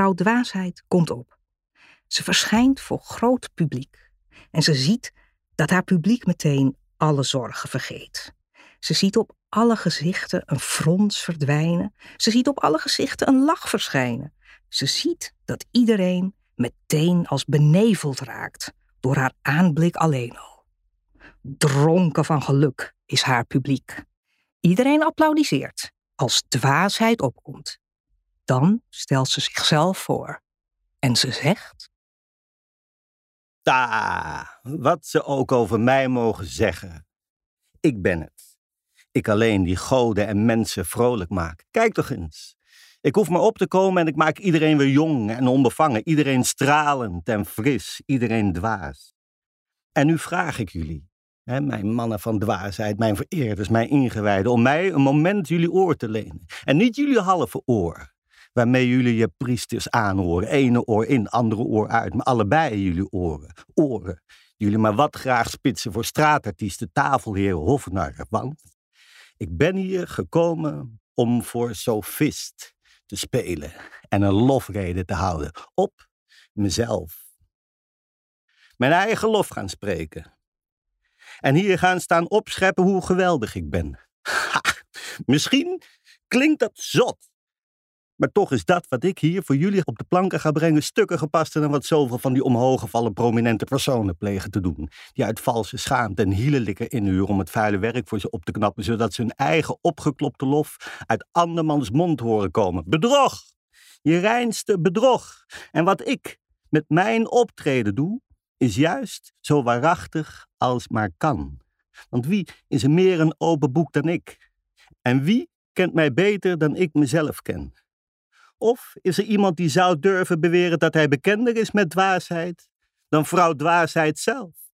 Vrouw Dwaasheid komt op. Ze verschijnt voor groot publiek. En ze ziet dat haar publiek meteen alle zorgen vergeet. Ze ziet op alle gezichten een frons verdwijnen. Ze ziet op alle gezichten een lach verschijnen. Ze ziet dat iedereen meteen als beneveld raakt door haar aanblik alleen al. Dronken van geluk is haar publiek. Iedereen applaudisseert als dwaasheid opkomt. Dan stelt ze zichzelf voor en ze zegt: Ta, wat ze ook over mij mogen zeggen. Ik ben het. Ik alleen die goden en mensen vrolijk maak. Kijk toch eens. Ik hoef maar op te komen en ik maak iedereen weer jong en onbevangen. Iedereen stralend en fris. Iedereen dwaas. En nu vraag ik jullie, hè, mijn mannen van dwaasheid, mijn vereerders, mijn ingewijden, om mij een moment jullie oor te lenen. En niet jullie halve oor, waarmee jullie je priesters aanhoren. Ene oor in, andere oor uit, maar allebei jullie oren. Oren. Jullie maar wat graag spitsen voor straatartiesten, tafelheren, hofnarren. Want ik ben hier gekomen om voor sofist te spelen en een lofrede te houden op mezelf. Mijn eigen lof gaan spreken. En hier gaan staan opscheppen hoe geweldig ik ben. Ha, misschien klinkt dat zot. Maar toch is dat wat ik hier voor jullie op de planken ga brengen stukken gepaster dan wat zoveel van die omhooggevallen prominente personen plegen te doen. Die uit valse schaamte en hielenlikker inhuren om het vuile werk voor ze op te knappen, zodat ze hun eigen opgeklopte lof uit andermans mond horen komen. Bedrog! Je reinste bedrog. En wat ik met mijn optreden doe, is juist zo waarachtig als maar kan. Want wie is er meer een open boek dan ik? En wie kent mij beter dan ik mezelf ken? Of is er iemand die zou durven beweren dat hij bekender is met dwaasheid dan vrouw dwaasheid zelf?